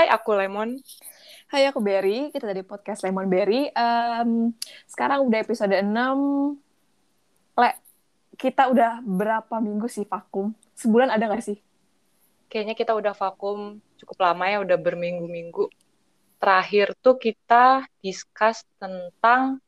Hai, aku Lemon. Hai, aku Berry. Kita dari podcast Lemon Berry. Um, sekarang udah episode 6. Le, kita udah berapa minggu sih vakum? Sebulan ada gak sih? Kayaknya kita udah vakum cukup lama ya, udah berminggu-minggu. Terakhir tuh kita discuss tentang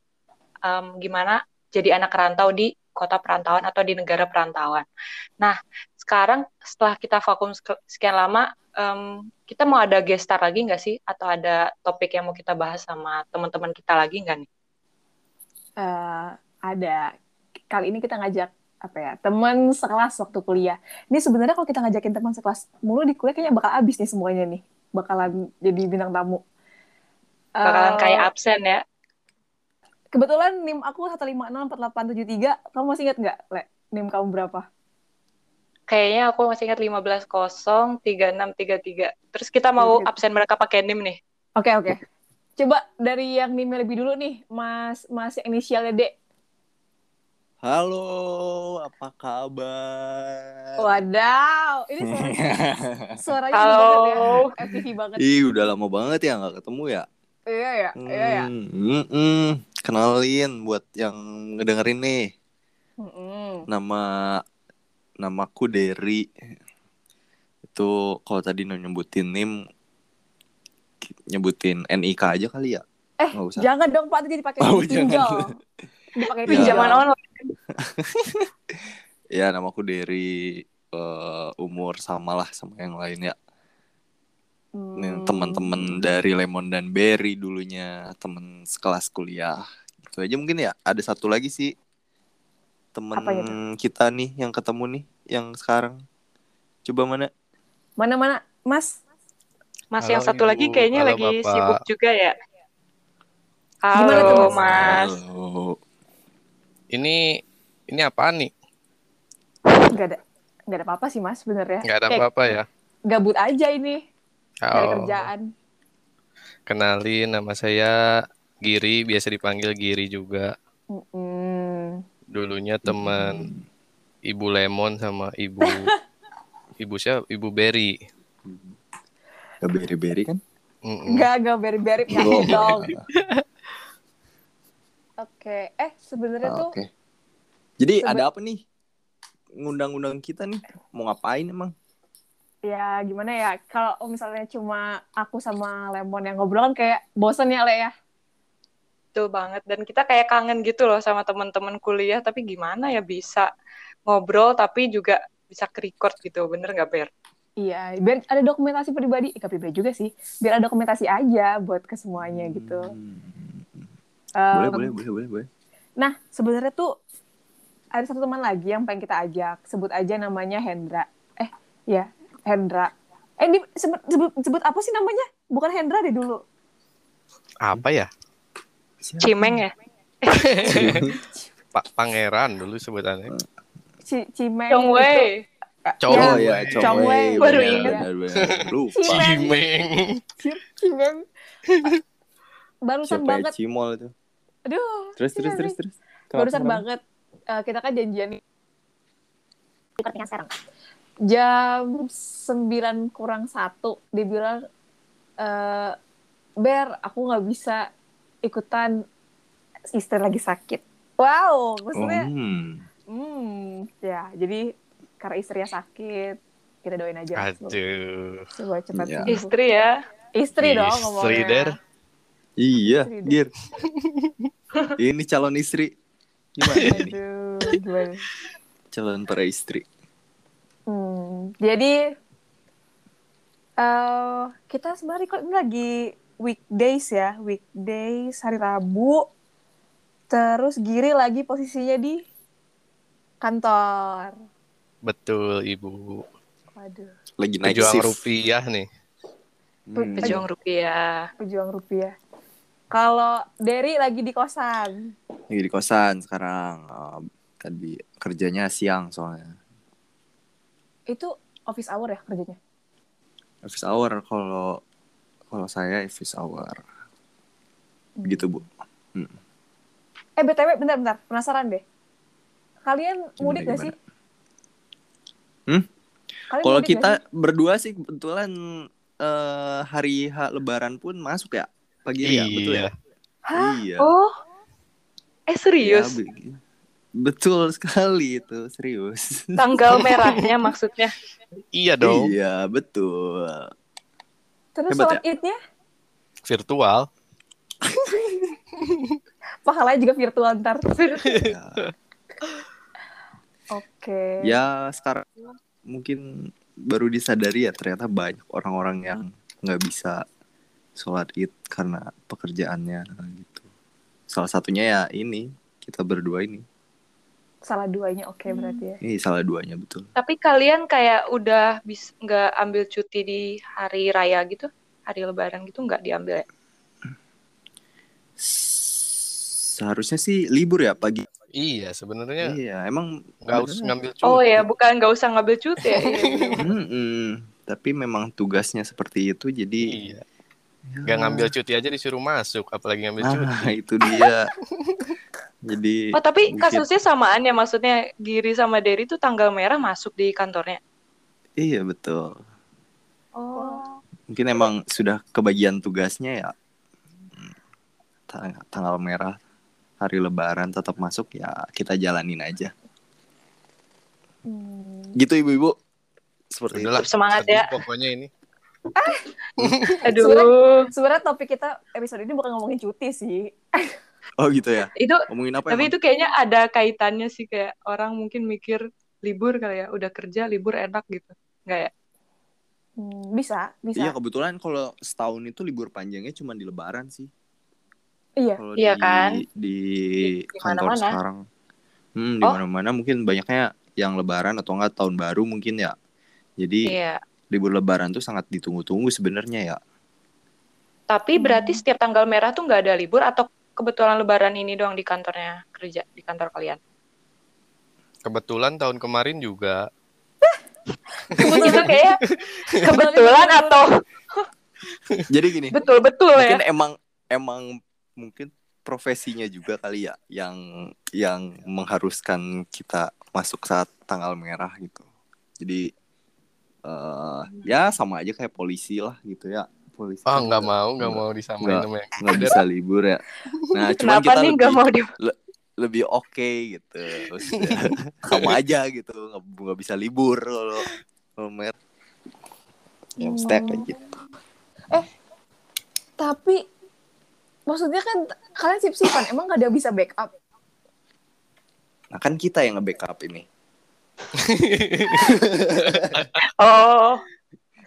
um, gimana jadi anak rantau di kota perantauan atau di negara perantauan. Nah, sekarang setelah kita vakum sekian lama, um, kita mau ada guest star lagi nggak sih? Atau ada topik yang mau kita bahas sama teman-teman kita lagi nggak nih? Uh, ada. Kali ini kita ngajak apa ya teman sekelas waktu kuliah. Ini sebenarnya kalau kita ngajakin teman sekelas mulu di kuliah kayaknya bakal abis nih semuanya nih, bakalan jadi bintang tamu. Bakalan uh, kayak absen ya? Kebetulan NIM aku 1564873. Kamu masih ingat nggak, Le? NIM kamu berapa? Kayaknya aku masih ingat 15.03633. Terus kita mau absen mereka pakai NIM nih. Oke, okay, oke. Okay. Coba dari yang NIM lebih dulu nih, Mas Mas inisialnya D. Halo, apa kabar? Wadaw, ini suaranya, suaranya Halo. banget ya, FTV banget. Ih, udah lama banget ya nggak ketemu ya. Iya ya, iya ya. Hmm, mm, mm. Kenalin buat yang ngedengerin nih. Mm -mm. Nama namaku Derry. Itu kalau tadi nyebutin NIM nyebutin NIK aja kali ya. Eh, Nggak usah. jangan dong Pak, jadi pakai Oh, pinjol. Dipakai Ya. Pinjaman pinjol. online. Ya, namaku Derry. Eh, umur samalah sama yang lain ya. Hmm. teman-teman dari Lemon dan Berry dulunya teman sekelas kuliah. Itu aja mungkin ya. Ada satu lagi sih teman Apa itu? kita nih yang ketemu nih yang sekarang. Coba mana? Mana-mana, Mas? Mas Halo, yang satu Ibu. lagi kayaknya Halo, lagi Bapak. sibuk juga ya. Gimana Halo, tuh, Mas. Halo. Ini ini apaan nih? Nggak ada, nggak ada apa-apa sih, Mas, sebenarnya. Nggak ada apa-apa ya? Gabut aja ini dari Oh, kerjaan. kenalin nama saya Giri, biasa dipanggil Giri juga. Mm-mm. Dulunya teman Ibu Lemon sama Ibu Ibu siapa? Ibu Berry. Gak Berry-Berry kan? Mm-mm. Nggak, nggak beri-beri Oh, nggak dong. Oke, eh sebenarnya Ah, tuh Oke. Jadi Sebe- ada apa nih? Ngundang-undang kita nih. Mau ngapain emang? ya gimana ya kalau misalnya cuma aku sama Lemon yang ngobrol kan kayak bosen ya Le ya. Betul banget. Dan kita kayak kangen gitu loh sama teman-teman kuliah. Tapi gimana ya bisa ngobrol tapi juga bisa ke-record gitu. Bener nggak, Ber? Iya, biar ada dokumentasi pribadi, eh, pribadi juga sih. Biar ada dokumentasi aja buat ke semuanya gitu. Hmm. Um, Boleh, boleh, boleh, boleh, boleh. Nah, sebenarnya tuh ada satu teman lagi yang pengen kita ajak. Sebut aja namanya Hendra. Eh, ya, Hendra. Eh, di, sebut, sebut, sebut apa sih namanya? Bukan Hendra deh dulu. Apa ya? Siapa? Cimeng ya? Pak Pangeran dulu sebutannya. Ci, Cimeng. Itu- wey. Cowok. Ya, ya, Chong Wei. Baru ingat. Lupa. Cimeng. Cimeng. Ci- Cimeng. Barusan Siapa ya? banget. Cimol itu? Aduh, Terus, terus, Cimeng. terus, terus. Barusan banget. Eh, kita kan janjian nih. Recording sekarang. Jam 9 kurang satu dia bilang eh Ber, aku nggak bisa ikutan istri lagi sakit. Wow, maksudnya, Hmm. hmm, ya, jadi karena istrinya sakit, kita doain aja. Aduh. Semoga cepat Ya. sembuh. Istri ya. Istri dong Istri, ngomongnya. Der. Iya, Istri deh. Gir. Ini calon istri. Gimana ini? Aduh, gimana? Calon para istri. Hmm, jadi eh kita sebenarnya kok ini lagi weekdays ya, weekdays hari Rabu. Terus Giri lagi posisinya di kantor. Betul, Ibu. Waduh, Lagi naik Pejuang shift. rupiah nih. Hmm. Pejuang rupiah. pejuang rupiah. Kalau Derry lagi di kosan. Lagi di kosan sekarang. Eh, tadi kerjanya siang soalnya. Itu office hour ya kerjanya? Office hour kalau kalau saya office hour. Gitu, Bu. Eh BTW bentar-bentar, penasaran deh. Kalian mudik gak gimana? sih? Hmm? Kalau kita sih? berdua sih kebetulan eh, hari H Lebaran pun masuk ya pagi ya betul ya Hah? iya Oh, eh serius? Ya, be- betul sekali itu serius Tanggal merahnya maksudnya? Iya dong, iya betul Terus Hebat sholat idnya virtual. pahalanya juga virtual ntar. ya, Oke. ya sekarang mungkin baru disadari ya ternyata banyak orang-orang yang nggak bisa sholat id karena pekerjaannya gitu salah satunya ya ini kita berdua ini Salah duanya oke berarti ya. ini salah duanya betul Tapi kalian kayak udah bis nggak ambil cuti di hari raya gitu, hari lebaran gitu nggak diambil ya? seharusnya sih libur ya pagi Iya, sebenarnya iya emang nggak usah ngambil cuti. Oh ya, bukan nggak usah ngambil cuti ya. Iya, bener. Mm-mm. tapi memang tugasnya seperti itu jadi Iya. Nggak ngambil cuti aja disuruh masuk, apalagi ngambil cuti. nah itu dia jadi Oh tapi mungkin- kasusnya samaan ya, maksudnya Giri sama Derry tuh tanggal merah masuk di kantornya. iya betul Oh. mungkin emang sudah kebagian tugasnya ya tang- tanggal merah hari lebaran tetap masuk ya kita jalanin aja Hmm. gitu ibu-ibu seperti itu Semangat sedih ya. Pokoknya ini. Aduh. Sebenarnya topik kita episode ini bukan ngomongin cuti sih. oh gitu ya Itu ngomongin apa tapi emang? itu kayaknya ada kaitannya sih kayak orang mungkin mikir libur kali ya, udah kerja libur enak gitu. Enggak ya? Hmm, bisa, bisa. iya kebetulan kalau setahun itu libur panjangnya cuma di lebaran sih Iya. kalau Iya di, kan? di Di- di kantor mana-mana. sekarang hmm di Oh. mana-mana mungkin banyaknya yang lebaran atau enggak tahun baru mungkin ya jadi Iya. libur lebaran tuh sangat ditunggu-tunggu sebenarnya ya Tapi Hmm. berarti setiap tanggal merah tuh nggak ada libur atau kebetulan lebaran ini doang di kantornya kerja di kantor kalian? Kebetulan tahun kemarin juga. itu kayak kebetulan atau jadi gini betul-betul ya? mungkin emang emang mungkin profesinya juga kali ya yang yang mengharuskan kita masuk saat tanggal merah gitu jadi eh ya sama aja kayak polisi lah gitu ya polisi Ah kan nggak mau, nggak mau disamain nggak. sama yang nggak bisa libur ya. Nah cuman Kenapa kita nih lebih mau di lebih oke gitu. Maksudnya, sama aja gitu nggak bisa libur kalau kalau mer ya mesti kayak gitu. Tapi maksudnya kan kalian sip-sipan, emang gak ada bisa backup? nah kan kita yang nge-backup ini. Oh,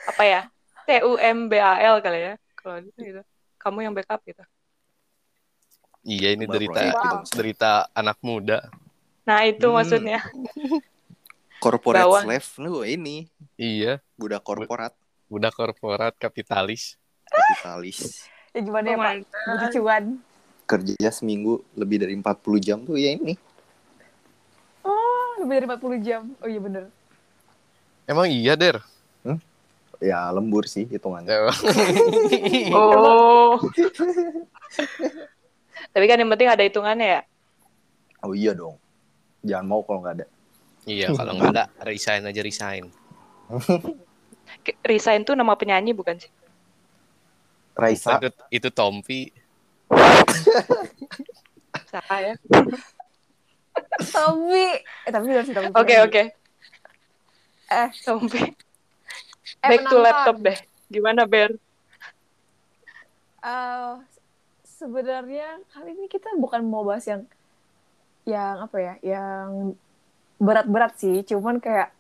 apa ya? T U M B A L kali ya? Kalau gitu, gitu. Kamu yang backup gitu. Iya ini derita gitu. derita anak muda. Nah itu Hmm. maksudnya. corporate Bawah. slave lu ini Iya, budak korporat budak korporat kapitalis. kapitalis Ya gimana Oh ya Pak? Butuh cuan. kerja seminggu lebih dari 40 jam tuh ya ini Oh, lebih dari 40 jam. Oh iya bener. Emang iya der? Ya lembur sih hitungannya Ya, Oh. Tapi kan yang penting ada hitungannya ya. oh iya dong jangan mau kalau nggak ada iya kalau nggak ada resign aja resign. Resign tuh nama penyanyi bukan sih? Raisa Itu, itu Tompi. Salah ya. Tapi, eh tapi sih tapi. Oke oke. Eh, Tompi. Eh, Back to penonton. laptop deh. Gimana Ber? Eh, sebenarnya kali ini kita bukan mau bahas yang yang apa ya, yang berat-berat sih, cuman kayak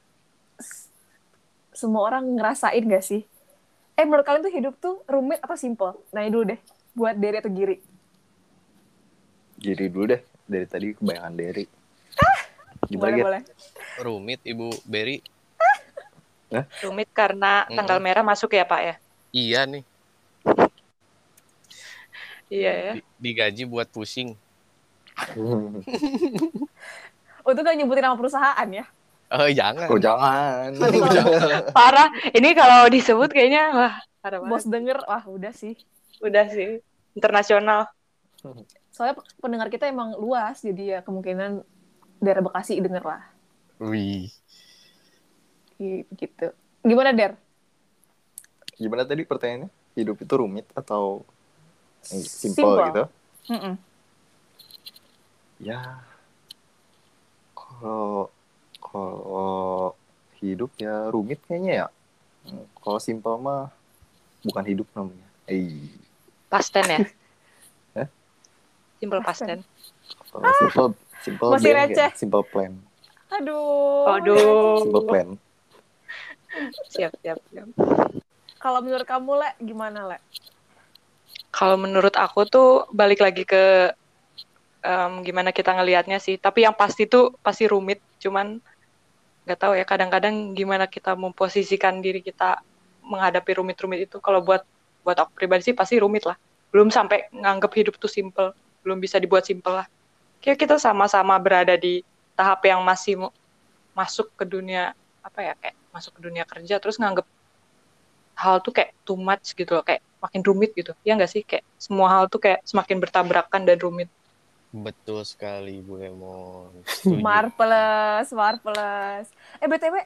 semua orang ngerasain gak sih? Eh menurut kalian tuh hidup tuh rumit atau simple? Nah dulu deh, buat Derry atau Giri. Jadi dulu deh dari tadi kebanyakan dari gimana Boleh, boleh. Rumit Ibu Berry. Rumit karena Mm-mm. tanggal merah masuk ya Pak ya? Iya nih, Iya ya. di- digaji buat pusing. Untuk gak nyebutin nama perusahaan ya. Oh jangan. oh jangan Nanti kalau Parah. Ini kalau disebut kayaknya wah parah banget. bos denger, wah udah sih. Udah sih. Internasional. Soalnya pendengar kita emang luas, jadi ya kemungkinan daerah Bekasi denger lah. Wih. Gitu. Gimana, Der? Gimana tadi pertanyaannya? Hidup itu rumit atau eh, simple, Simple. gitu? Mm-mm. Ya, kalau kalau hidup ya rumit kayaknya ya. Hmm, Kalau simple mah bukan hidup namanya. Eh, Pasten ya? Hah? Simple Pasten. kalau simple simple Masih plan receh. simple plan, Aduh. Aduh. simple plan. Siap, siap, siap. Kalau menurut kamu, Le, gimana, Le? Kalau menurut aku tuh balik lagi ke em, gimana kita ngelihatnya sih. Tapi yang pasti tuh pasti rumit. Cuman nggak tahu ya. Kadang-kadang gimana kita memposisikan diri kita menghadapi rumit-rumit itu. Kalau buat buat aku pribadi sih pasti rumit lah. Belum sampai nganggep hidup tuh simple. Belum bisa dibuat simple lah. Kayak kita sama-sama berada di tahap yang masih masuk ke dunia apa ya kayak masuk ke dunia kerja terus nganggep hal tuh kayak too much gitu loh kayak makin rumit gitu ya nggak sih kayak semua hal tuh kayak semakin bertabrakan dan rumit Betul sekali Bu Lemon. Setuju. Marvelous, marvelous. Eh, BTW,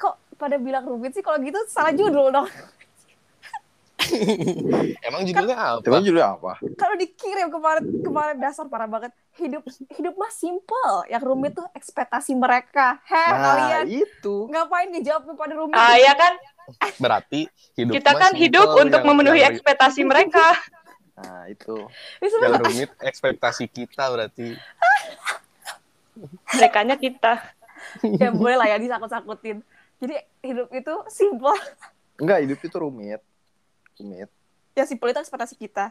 kok pada bilang rumit sih? Kalau gitu salah judul dong. Emang judulnya apa? Emang judulnya apa? Kalau dikirim kemarin kemarin dasar parah banget. Hidup hidup mah simple. Yang rumit tuh ekspektasi mereka. Heh, Nah, kalian itu. ngapain ngejawab pada rumit? ah ya kan Berarti hidup kita kan simple, hidup untuk memenuhi ekspektasi mereka Nah, itu. Ini yang rumit ekspektasi kita berarti. merekanya kita ya boleh lah ya disakut-sakutin. Jadi hidup itu simple. Enggak, hidup itu rumit. Rumit. Ya simple itu ekspektasi kita.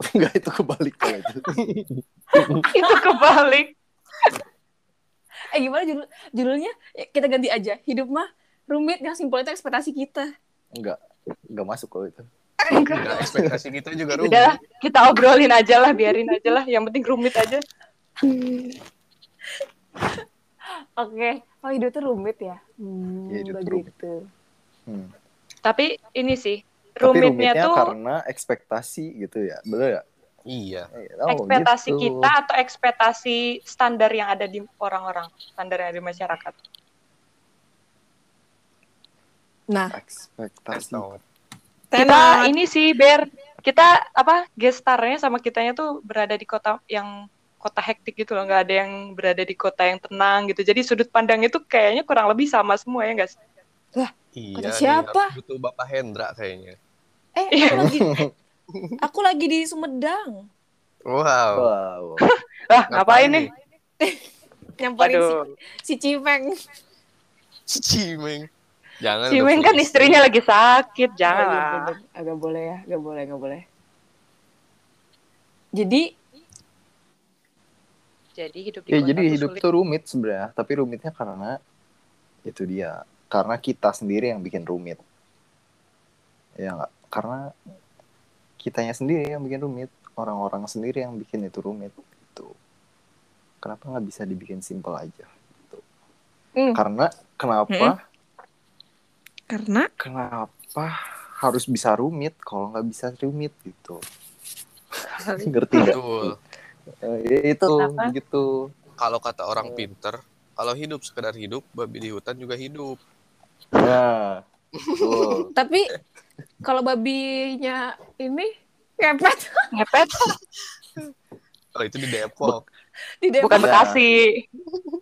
Enggak, itu kebalik kalau itu. itu kebalik Eh gimana judul judulnya? Ya, kita ganti aja. Hidup mah rumit, yang simple itu ekspektasi kita. Enggak. Enggak masuk kalau itu. Nah, ekspektasi kita juga rumit. udah kita obrolin aja lah biarin aja lah yang penting rumit aja Oke. Oh hidup itu rumit ya? Hmm, Iya, hidup itu rumit. begitu. Hmm. tapi ini sih Tapi rumitnya, rumitnya tuh karena ekspektasi gitu ya. Bener ya? Iya. Oh, ekspektasi gitu. kita atau ekspektasi standar yang ada di orang-orang standar yang ada di masyarakat Nah, Ekspektasi. Kita ini sih Ber kita apa gestarnya sama kitanya tuh berada di kota yang kota hektik gitu loh nggak ada yang berada di kota yang tenang gitu jadi sudut pandang itu kayaknya kurang lebih sama semua ya nggak sih Iya. Kata nih, siapa? aku Butuh Bapak Hendra kayaknya. Eh, aku lagi aku lagi di Sumedang. Wow. Wow. ah ngapain nih Nyamperin si, si Cimeng. Cimeng. Jangan. Cimeng kan istrinya lagi sakit, jangan iya. Agak boleh ya, agak boleh, agak boleh. Jadi, Jadi hidup di Ya kota jadi hidup sulit. tuh rumit sebenarnya, tapi rumitnya karena itu dia, karena kita sendiri yang bikin rumit. Ya nggak? Karena kitanya sendiri yang bikin rumit, orang-orang sendiri yang bikin itu rumit. Itu. Kenapa nggak bisa dibikin simpel aja? Gitu. Hmm. Karena kenapa? karena Kenapa harus bisa rumit kalau nggak bisa rumit gitu? Ngerti? Betul. Eh, ya itu Kenapa? gitu. Kalau kata orang pinter, kalau hidup sekedar hidup, babi di hutan juga hidup. Nah, betul. tapi kalau babinya ini ngepet ngepet Kalau itu di Depok. di Depok. bukan Nah. Bekasi.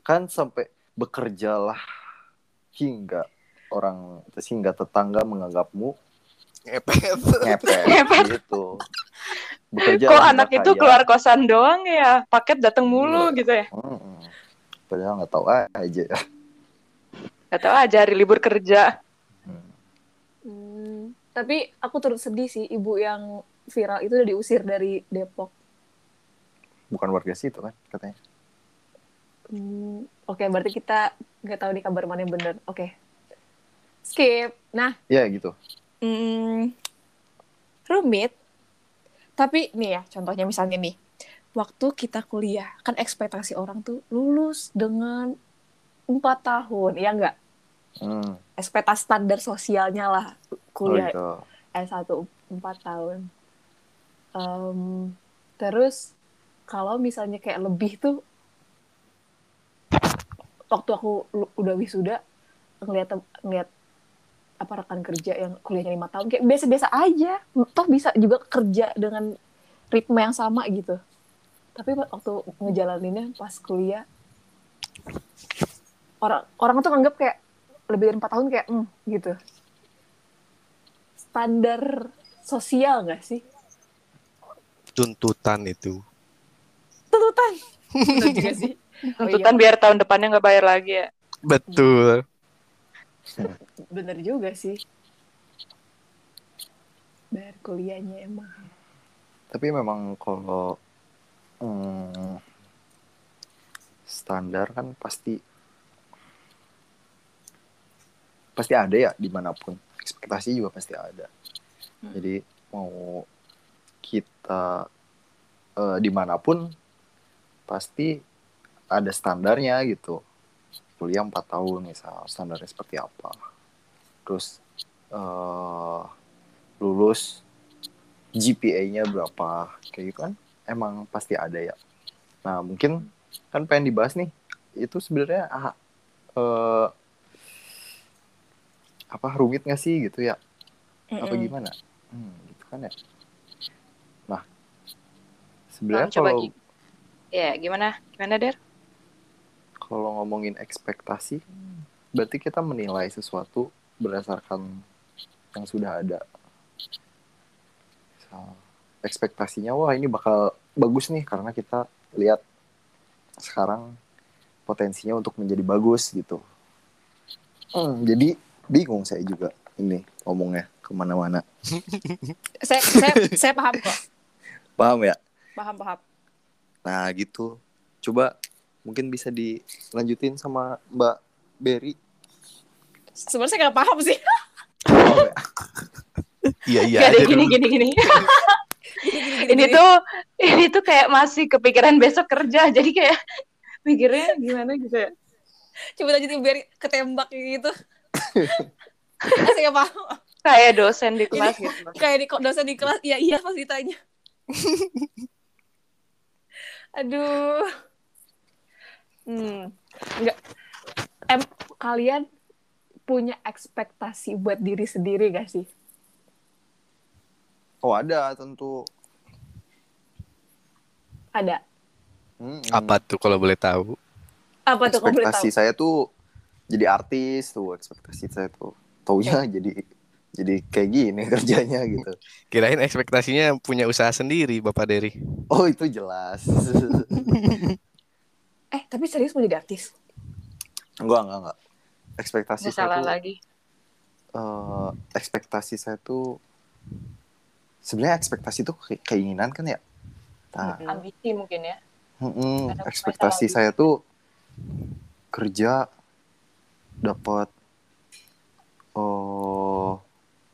kan sampai bekerjalah hingga orang sehingga tetangga menganggapmu Ngepet. ngepet Ngepet. gitu. Bekerja Kok anak itu kaya. keluar kosan doang ya, paket datang mulu gitu ya. Mm-mm. Padahal nggak tahu aja ya. Gak tahu aja hari libur kerja. Hmm. Tapi aku turut sedih sih ibu yang viral itu udah diusir dari Depok. Bukan warga situ kan katanya. Hmm, Oke, berarti kita nggak tahu nih kabar mana yang bener. Oke, skip. Nah, Ya gitu. hmm, rumit. Tapi nih ya, contohnya misalnya nih, waktu kita kuliah, kan ekspektasi orang tuh lulus dengan empat tahun, ya nggak? Hmm. Ekspektasi standar sosialnya lah Oh, kuliah gitu. S1 4 tahun. Em, terus kalau misalnya kayak lebih tuh waktu aku udah wisuda ngeliat ngeliat apa rekan kerja yang kuliahnya lima tahun kayak biasa-biasa aja toh bisa juga kerja dengan ritme yang sama gitu tapi waktu ngejalaninnya pas kuliah orang orang tuh nganggap kayak lebih dari empat tahun kayak hmm, gitu. Standar sosial gak sih? Tuntutan itu. Tuntutan. Juga sih. Oh iya, Tuntutan biar tahun depannya nggak bayar lagi ya. betul. Bener juga sih. Bayar kuliahnya emang. Tapi memang kalau hmm, standar kan pasti pasti ada ya di mana pun ekspektasi juga pasti ada. Hmm. Jadi mau kita eh, di mana pun pasti ada standarnya gitu. Kuliah 4 tahun misal standarnya seperti apa. Terus eh lulus GPA-nya berapa kayak gitu kan emang pasti ada ya. Nah mungkin kan pengen dibahas nih itu sebenarnya eh, apa rumit nggak sih gitu ya? Apa Mm-mm. gimana? Hmm, gitu kan ya. Nah sebenarnya coba kalau Gi. Ya, gimana? Gimana, Der? kalau ngomongin ekspektasi berarti kita menilai sesuatu berdasarkan yang sudah ada. Misal, ekspektasinya wah ini bakal bagus nih karena kita lihat sekarang potensinya untuk menjadi bagus gitu. Hmm, jadi bingung saya juga ini ngomongnya ke mana-mana. saya saya saya paham kok Paham ya? paham paham Nah gitu. Coba mungkin bisa dilanjutin sama Mbak Berry. sebenarnya saya nggak paham sih ya? iya iya Gak ada gini, dulu. gini, gini. ini tuh, ini tuh kayak masih kepikiran besok kerja. Jadi kayak mikirnya gimana gitu ya. coba lanjutin biar ketembak gitu nggak paham Kayak dosen di kelas gitu. kayak di dosen di kelas. Iya iya pas ditanya. Aduh. Hmm. Nggak. Em kalian punya ekspektasi buat diri sendiri gak sih? Oh ada tentu. ada. Hmm, apa tuh kalau boleh tahu? Apa tuh kamu boleh tahu? Ekspektasi saya tuh jadi artis tuh ekspektasi saya tuh taunya jadi jadi kayak gini kerjanya gitu. Kirain ekspektasinya punya usaha sendiri bapak Dery? Oh itu jelas. Eh tapi serius mau jadi artis? Enggak enggak enggak. Ekspektasi Nggak saya salah tuh lagi. eh, ekspektasi saya tuh sebenarnya ekspektasi tuh ke- keinginan kan ya? Nah. Mm-mm. Ambisi mungkin ya. mm-mm, Ada ekspektasi saya tuh kerja dapat oh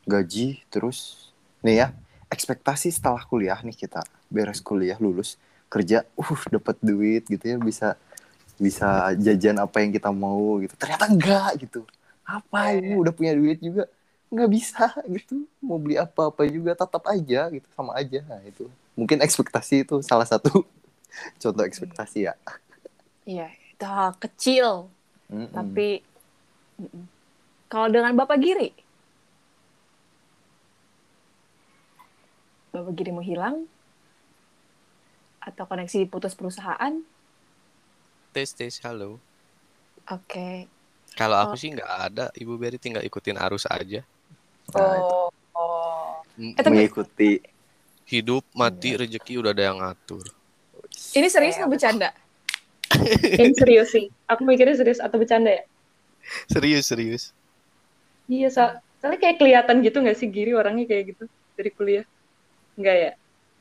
gaji terus nih ya ekspektasi setelah kuliah nih kita beres kuliah lulus kerja uh dapat duit gitu ya bisa bisa jajan apa yang kita mau gitu. Ternyata enggak gitu. Apa Iya, ini udah punya duit juga? Nggak bisa gitu. Mau beli apa apa juga tetap aja gitu sama aja. Nah itu. Mungkin ekspektasi itu salah satu contoh ekspektasi ya. Iya itu hal kecil. Mm-mm. tapi mm-mm. Kalau dengan bapak Giri? Bapak Giri mau hilang? Atau koneksi putus perusahaan? Tes tes halo. Oke. Kalau aku Oh. sih nggak ada. Ibu Berry tinggal ikutin arus aja. Nah. Oh, oh. Eh, tapi- mengikuti. Hidup mati rezeki udah ada yang ngatur. Ini serius nggak bercanda? Ini serius sih. Aku mikirnya serius atau bercanda ya? serius serius Iya, so soalnya kayak kelihatan gitu nggak sih Giri orangnya kayak gitu dari kuliah? Enggak ya?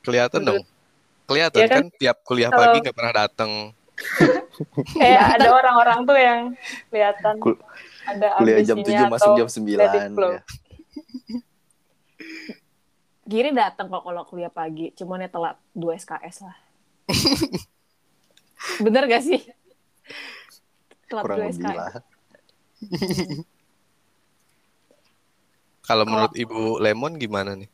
kelihatan Menurut- dong kelihatan Iya kan? kan? tiap kuliah Kalau- pagi nggak pernah datang Kayak ada orang-orang tuh yang kelihatan Kul- ada kuliah jam 7 masuk jam 9 let it flow. ya. Giri datang kok kalau kuliah pagi cuman ya telat 2 SKS lah bener gak sih telat kurang 2 lebih SKS lah kalau menurut ibu Lemon gimana nih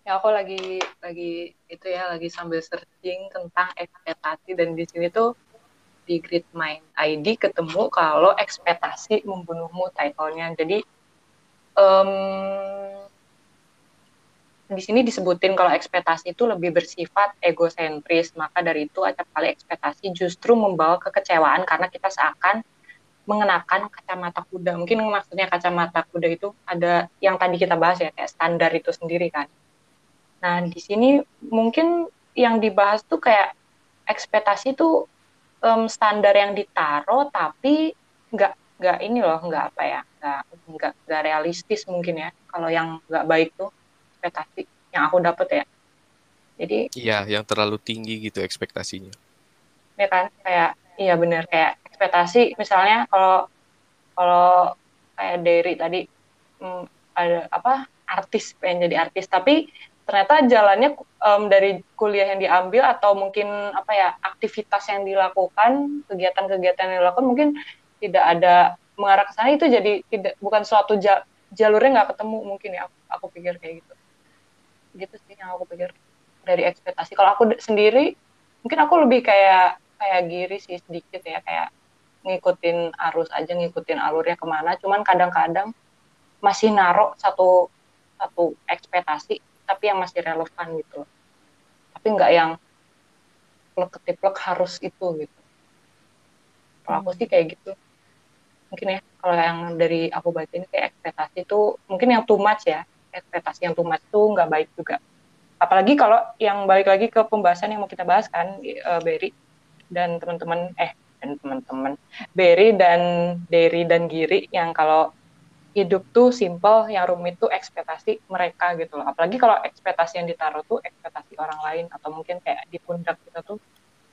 Ya aku lagi lagi itu ya lagi sambil searching tentang ekspektasi dan di sini tuh di Grid Mind ID ketemu kalau ekspektasi membunuhmu titlenya. Jadi em, di sini disebutin kalau ekspektasi itu lebih bersifat egosentris, maka dari itu acap kali ekspektasi justru membawa kekecewaan karena kita seakan mengenakan kacamata kuda. Mungkin maksudnya kacamata kuda itu ada yang tadi kita bahas ya, kayak standar itu sendiri kan. Nah, di sini mungkin yang dibahas tuh kayak ekspektasi itu em, standar yang ditaruh tapi nggak nggak ini loh nggak apa ya nggak nggak nggak realistis mungkin ya kalau yang nggak baik tuh ekspektasi yang aku dapet ya jadi Iya, yang terlalu tinggi gitu ekspektasinya. ya kan kayak iya bener kayak ekspektasi misalnya kalau kalau kayak Derry tadi hmm, ada apa artis pengen jadi artis tapi ternyata jalannya em, dari kuliah yang diambil atau mungkin apa ya aktivitas yang dilakukan kegiatan-kegiatan yang dilakukan mungkin tidak ada mengarah ke sana itu jadi tidak bukan suatu ja- jalurnya nggak ketemu mungkin ya aku, aku pikir kayak gitu. Gitu sih yang aku pikir dari ekspektasi. Kalau aku sendiri mungkin aku lebih kayak kayak giri sih sedikit ya kayak ngikutin arus aja ngikutin alurnya ke mana. Cuman kadang-kadang masih naruh satu satu ekspektasi tapi yang masih relevan gitu. Tapi nggak yang plek ketiplek harus itu gitu. Kalau aku sih kayak gitu. Mungkin ya kalau yang dari aku baca ini kayak ekspektasi itu mungkin yang too much ya. Ekspektasi yang too much tuh nggak baik juga. Apalagi kalau yang balik lagi ke pembahasan yang mau kita bahas kan eh, Berry dan teman-teman eh dan teman-teman Berry dan Derry dan Giri yang kalau hidup tuh simple yang rumit tuh ekspektasi mereka gitu loh apalagi kalau ekspektasi yang ditaruh tuh ekspektasi orang lain atau mungkin kayak di pundak kita tuh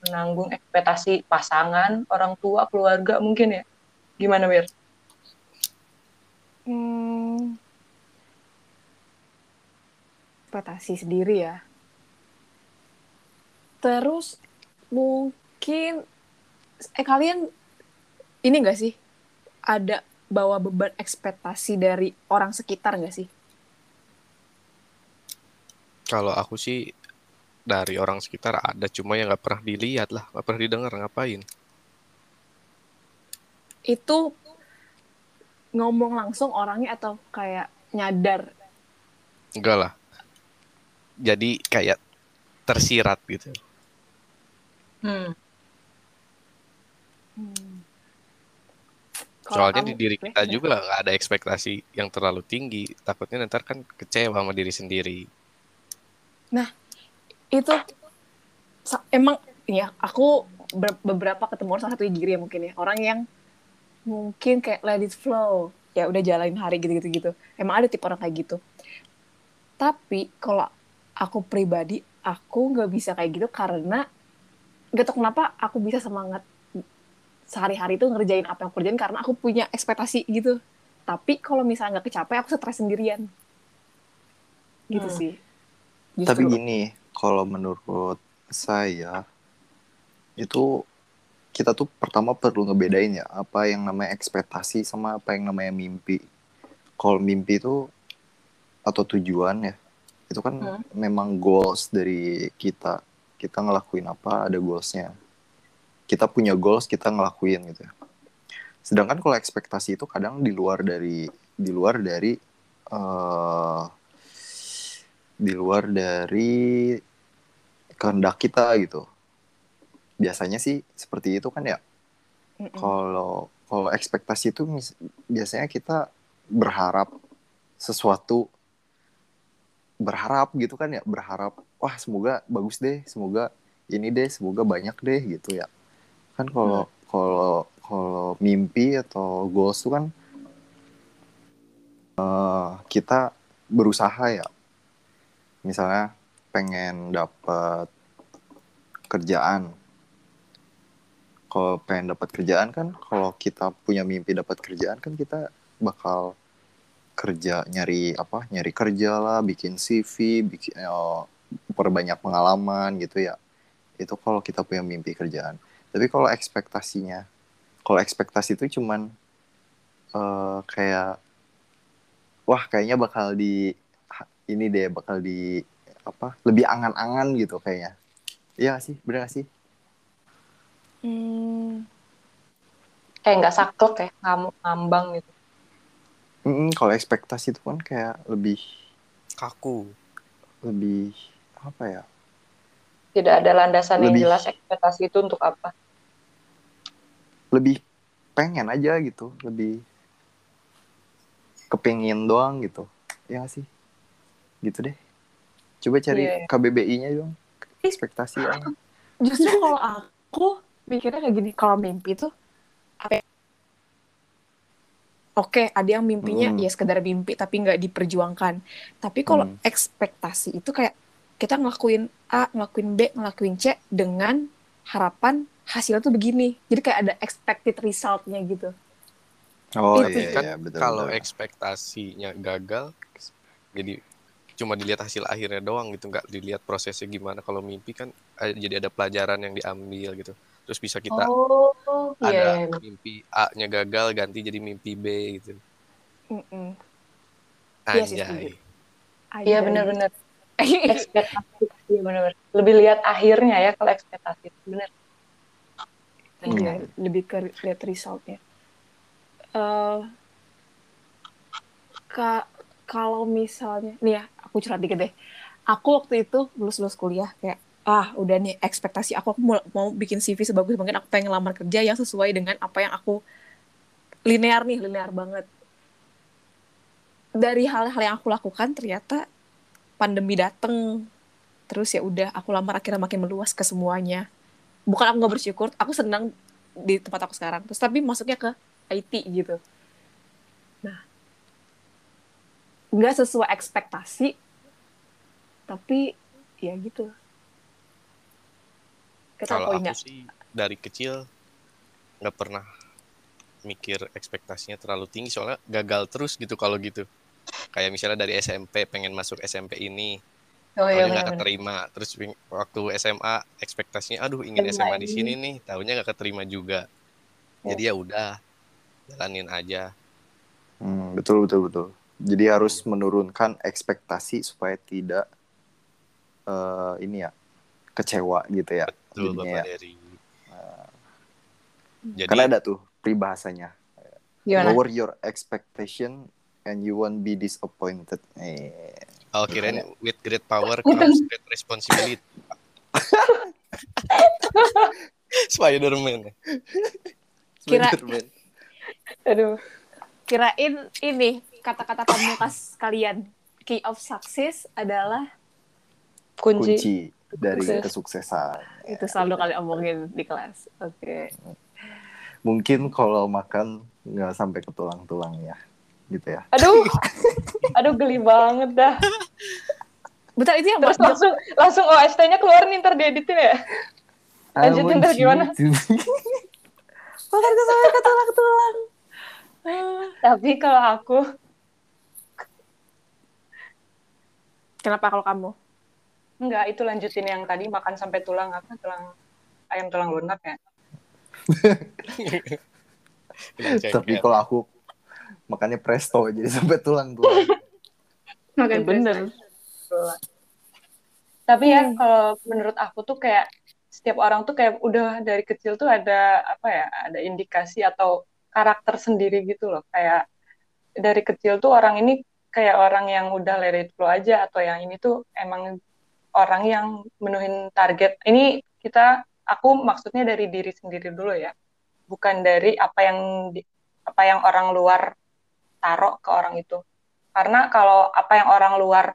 menanggung ekspektasi pasangan orang tua keluarga mungkin ya gimana Wir? Hmm, ekspektasi sendiri ya. Terus mungkin eh kalian ini enggak sih ada bawa beban ekspektasi dari orang sekitar nggak sih? Kalau aku sih dari orang sekitar ada, cuma yang nggak pernah dilihat lah, nggak pernah didengar ngapain. Itu ngomong langsung orangnya atau kayak nyadar? Enggak lah. Jadi kayak tersirat gitu. Hmm. Hmm. Soalnya di diri kita Beh? juga nggak ada ekspektasi yang terlalu tinggi. Takutnya ntar kan kecewa sama diri sendiri. itu sa- emang ya aku ber- beberapa ketemu orang salah satu giri ya mungkin ya orang yang mungkin kayak let it flow ya udah jalanin hari gitu gitu gitu emang ada tipe orang kayak gitu tapi kalau aku pribadi aku nggak bisa kayak gitu karena gak tau kenapa aku bisa semangat sehari-hari itu ngerjain apa yang aku kerjain karena aku punya ekspektasi gitu tapi kalau misalnya nggak kecapai aku stres sendirian gitu Hmm. sih Tapi Justru- gini, kalau menurut saya itu kita tuh pertama perlu ngebedain ya apa yang namanya ekspektasi sama apa yang namanya mimpi. Kalau mimpi itu atau tujuan ya, itu kan Hmm. memang goals dari kita. Kita ngelakuin apa ada goalsnya. Kita punya goals kita ngelakuin gitu ya. Sedangkan kalau ekspektasi itu kadang di luar dari di luar dari eh di luar dari kehendak kita gitu. Biasanya sih seperti itu kan ya. Kalau kalau ekspektasi itu biasanya kita berharap sesuatu berharap gitu kan ya, berharap wah semoga bagus deh, semoga ini deh, semoga banyak deh gitu ya. Kan kalau kalau kalau mimpi atau goals itu kan eh, kita berusaha ya. Misalnya pengen dapat kerjaan. Kalau pengen dapat kerjaan kan, kalau kita punya mimpi dapat kerjaan kan kita bakal kerja nyari apa? Nyari kerja lah, bikin CV, bikin eh, perbanyak pengalaman gitu ya. Itu kalau kita punya mimpi kerjaan. Tapi kalau ekspektasinya, kalau ekspektasi itu cuman eh, kayak wah kayaknya bakal di ini deh bakal di apa lebih angan-angan gitu kayaknya. Iya sih, bener gak sih? Hmm, kayak nggak saklek ya ngam- ngambang gitu Mm, kalau ekspektasi itu kan kayak lebih Kaku. lebih apa ya? Tidak ada landasan yang Lebih- jelas ekspektasi itu untuk apa. Lebih pengen aja gitu, lebih kepingin doang gitu. Ya nggak sih? Gitu deh. Coba cari Iya, iya. KBBI-nya dong. Ekspektasi ya. Justru kalau aku mikirnya kayak gini, kalau mimpi tuh apa? ya? Oke, ada yang mimpinya Hmm. ya sekedar mimpi tapi nggak diperjuangkan. Tapi kalau Hmm. ekspektasi itu kayak kita ngelakuin A, ngelakuin B, ngelakuin C dengan harapan hasilnya tuh begini. Jadi kayak ada expected result-nya gitu. Oh Itu iya, kan iya betul. kalau betul. ekspektasinya gagal jadi cuma dilihat hasil akhirnya doang gitu nggak dilihat prosesnya gimana kalau mimpi kan eh, jadi ada pelajaran yang diambil gitu terus bisa kita Oh, ada iya. iya. mimpi A-nya gagal ganti jadi mimpi B gitu. Iya sih, anjay Iya benar-benar. Ekspektasi. Iya benar-benar. Lebih lihat akhirnya ya kalau ekspektasi. Benar. Iya, lebih ke lihat resultnya. Eh, ka kalau misalnya, nih ya, aku curhat dikit deh. Aku waktu itu lulus-lulus kuliah kayak, ah udah nih ekspektasi aku, aku mau, mau bikin CV sebagus mungkin, aku pengen lamar kerja yang sesuai dengan apa yang aku linear nih, linear banget. Dari hal-hal yang aku lakukan ternyata pandemi dateng, terus ya udah aku lamar akhirnya makin meluas ke semuanya bukan aku nggak bersyukur aku senang di tempat aku sekarang. Terus tapi masuknya ke IT gitu. Nah nggak sesuai ekspektasi tapi ya gitu. Kita kalau aku sih dari kecil nggak pernah mikir ekspektasinya terlalu tinggi. Soalnya gagal terus gitu kalau gitu. Kayak misalnya dari SMP pengen masuk SMP ini Oh iya nggak keterima terus waktu SMA ekspektasinya aduh ingin SMA SMA di sini nih tahunya nggak keterima juga Ya. jadi ya udah jalanin aja Hmm, betul betul betul. Jadi harus menurunkan ekspektasi supaya tidak eh, ini ya kecewa gitu ya. betul jadinya bapak ya. dari jadi Karena ada tuh peribahasanya. Gimana? Lower your expectation and you won't be disappointed. Eh, oh kirain with great power comes great responsibility Spiderman Kira- Spider-Man. Aduh. kirain ini kata-kata pamungkas kalian key of success adalah Kunci. kunci dari Sukses. kesuksesan. itu selalu kalian omongin di kelas oke Mungkin kalau makan nggak sampai ke tulang-tulang ya, gitu ya. Aduh. Aduh geli banget dah. bentar itu yang Terus langsung langsung OST-nya keluar nih ntar dieditin ya. Lanjutin, ntar gimana? makan ke sampai ke tulang-tulang Ah. Tapi kalau aku kenapa kalau kamu enggak itu lanjutin yang tadi makan sampai tulang apa tulang ayam tulang lunak ya. Tapi kalau aku makannya presto jadi sampai tulang-tulang. Makan ya bener. tulang. Tapi ya kalau menurut aku tuh kayak setiap orang tuh kayak udah dari kecil tuh ada apa ya ada indikasi atau karakter sendiri gitu loh. Kayak dari kecil tuh orang ini kayak orang yang udah let it flow aja atau yang ini tuh emang orang yang menuhin target. Ini kita aku maksudnya dari diri sendiri dulu ya. Bukan dari apa yang di- apa yang orang luar taruh ke orang itu. Karena kalau apa yang orang luar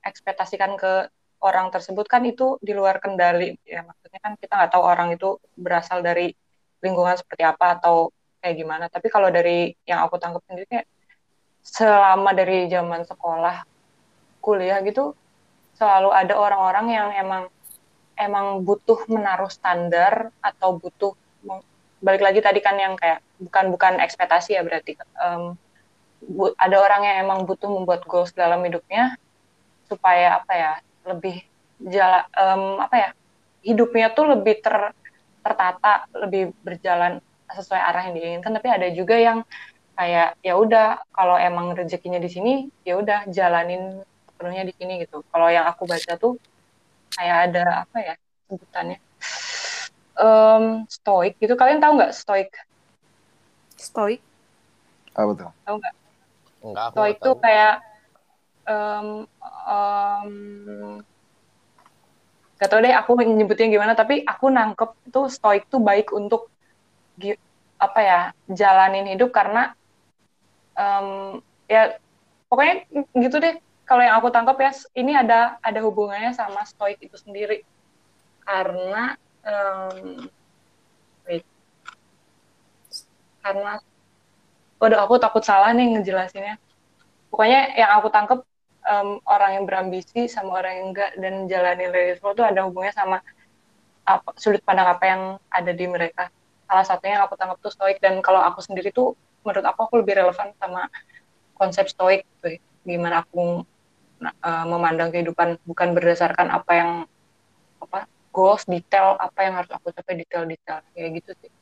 ekspektasikan ke orang tersebut kan itu di luar kendali. Ya maksudnya kan kita nggak tahu orang itu berasal dari lingkungan seperti apa atau kayak gimana. Tapi kalau dari yang aku tangkap sendiri kayak selama dari zaman sekolah kuliah gitu selalu ada orang-orang yang emang emang butuh menaruh standar atau butuh balik lagi tadi kan yang kayak bukan bukan ekspektasi ya berarti Em, bu- ada orang yang emang butuh membuat goals dalam hidupnya supaya apa ya lebih jala em, apa ya hidupnya tuh lebih ter, tertata lebih berjalan sesuai arah yang diinginkan. Tapi ada juga yang kayak ya udah kalau emang rezekinya di sini ya udah jalanin penuhnya di sini gitu. Kalau yang aku baca tuh kayak ada apa ya sebutannya Em, stoik gitu. Kalian tahu nggak stoik? Stoik? Apa tuh? tahu nggak Stoik nggak itu tahu. kayak em em, gak tau deh aku nyebutnya gimana tapi aku nangkep itu stoik tuh baik untuk apa ya jalanin hidup karena em, ya pokoknya gitu deh kalau yang aku tangkap ya ini ada ada hubungannya sama stoik itu sendiri karena em, wait. karena waduh aku takut salah nih ngejelasinnya. Pokoknya yang aku tangkep em, orang yang berambisi sama orang yang enggak dan jalani realisme itu ada hubungannya sama apa sudut pandang apa yang ada di mereka. Salah satunya yang aku tangkap tuh stoik dan kalau aku sendiri tuh menurut aku aku lebih relevan sama konsep stoik ya. gimana aku uh, memandang kehidupan bukan berdasarkan apa yang apa goals detail apa yang harus aku capai detail-detail. Kayak gitu sih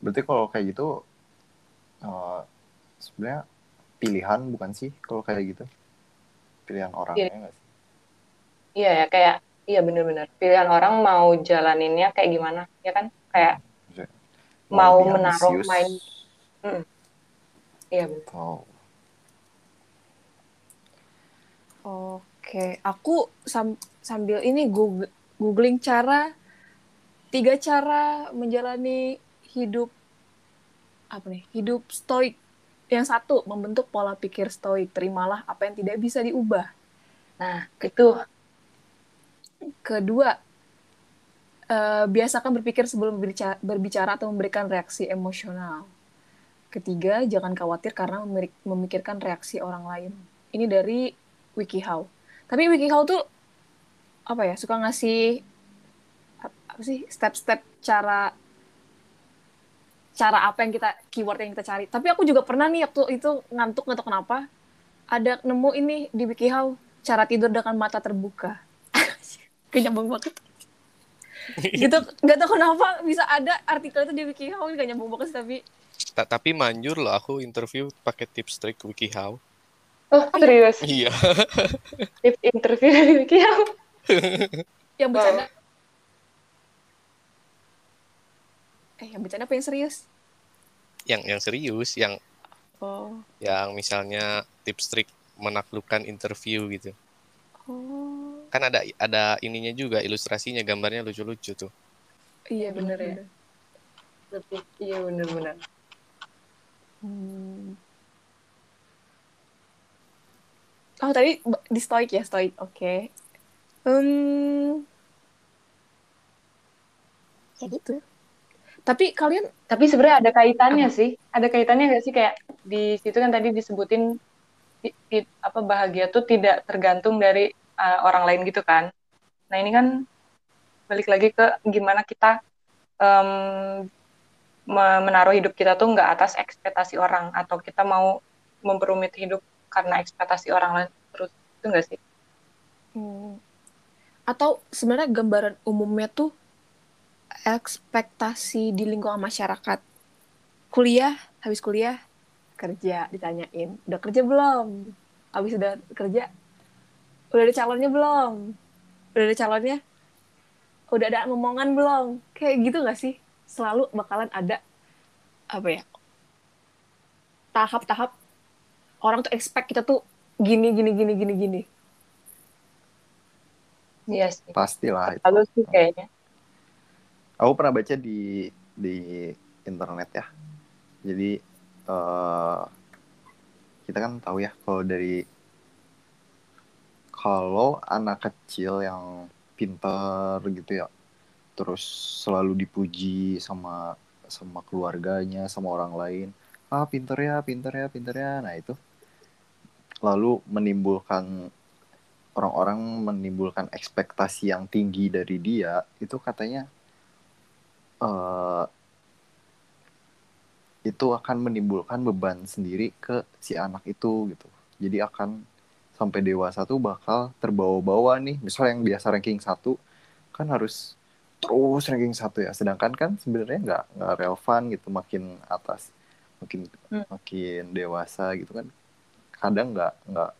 Berarti kalau kayak gitu eh, sebenarnya pilihan bukan sih kalau kayak gitu? Pilihan orangnya nggak sih? iya ya kayak iya bener-bener pilihan orang mau jalaninnya kayak gimana ya kan kayak Maksudnya, mau lebih menaruh ambisius main Mm. iya bener atau Oke, aku sam- sambil ini goog- googling cara tiga cara menjalani hidup apa nih? Hidup stoik. Yang satu, membentuk pola pikir stoik. Terimalah apa yang tidak bisa diubah. nah itu Kedua, eh, biasakan berpikir sebelum berbicara, berbicara atau memberikan reaksi emosional. Ketiga, jangan khawatir karena memikirkan reaksi orang lain. Ini dari WikiHow. Tapi WikiHow tuh apa ya suka ngasih ap- apa sih step-step cara cara apa yang kita keyword yang kita cari. Tapi aku juga pernah nih waktu itu ngantuk nggak tahu kenapa ada nemu ini di WikiHow cara tidur dengan mata terbuka. Kenyambung banget. gitu nggak tahu kenapa bisa ada artikel itu di WikiHow ini gak nyambung banget sih, tapi Ta- tapi manjur loh aku interview pakai tips trik WikiHow. oh serius Iya. tips interview dari Wikihow yang bercanda eh yang bercanda apa yang serius yang yang serius, yang oh yang misalnya tips trik menaklukkan interview gitu. oh Kan ada ada ininya juga ilustrasinya, gambarnya lucu-lucu tuh. iya Bener ya? lebih iya bener-bener Hmm. Oh tadi di stoik ya stoik, oke. Hmm, ya gitu. Tapi kalian tapi sebenarnya ada kaitannya sih. Ada kaitannya nggak sih? Kayak di situ kan tadi disebutin ti- ti- apa bahagia tuh tidak tergantung dari uh, orang lain gitu kan. Nah ini kan balik lagi ke gimana kita me- menaruh hidup kita tuh nggak atas ekspektasi orang atau kita mau memperumit hidup karena ekspektasi orang lain. Terus itu nggak sih? Hmm, atau sebenarnya gambaran umumnya tuh ekspektasi di lingkungan masyarakat. Kuliah, habis kuliah kerja ditanyain, udah kerja belum? Habis udah kerja, udah ada calonnya belum? Udah ada calonnya? Udah ada omongan belum? Kayak gitu gak sih? Selalu bakalan ada apa ya? Tahap-tahap orang tuh expect kita tuh gini gini gini gini gini. iya sih pastilah itu. lalu sih kayaknya Aku pernah baca di di internet ya. Jadi eh kita kan tahu ya kalau dari kalau anak kecil yang pintar gitu ya, terus selalu dipuji sama sama keluarganya, sama orang lain, ah pintar ya, pintar ya, pintar ya. Nah itu lalu menimbulkan orang-orang menimbulkan ekspektasi yang tinggi dari dia, itu katanya eh itu akan menimbulkan beban sendiri ke si anak itu gitu. Jadi akan sampai dewasa tuh bakal terbawa-bawa nih. Misal yang biasa ranking satu kan harus terus ranking satu ya. Sedangkan kan sebenarnya nggak nggak relevan gitu makin atas, makin Hmm. makin dewasa gitu kan. Kadang nggak nggak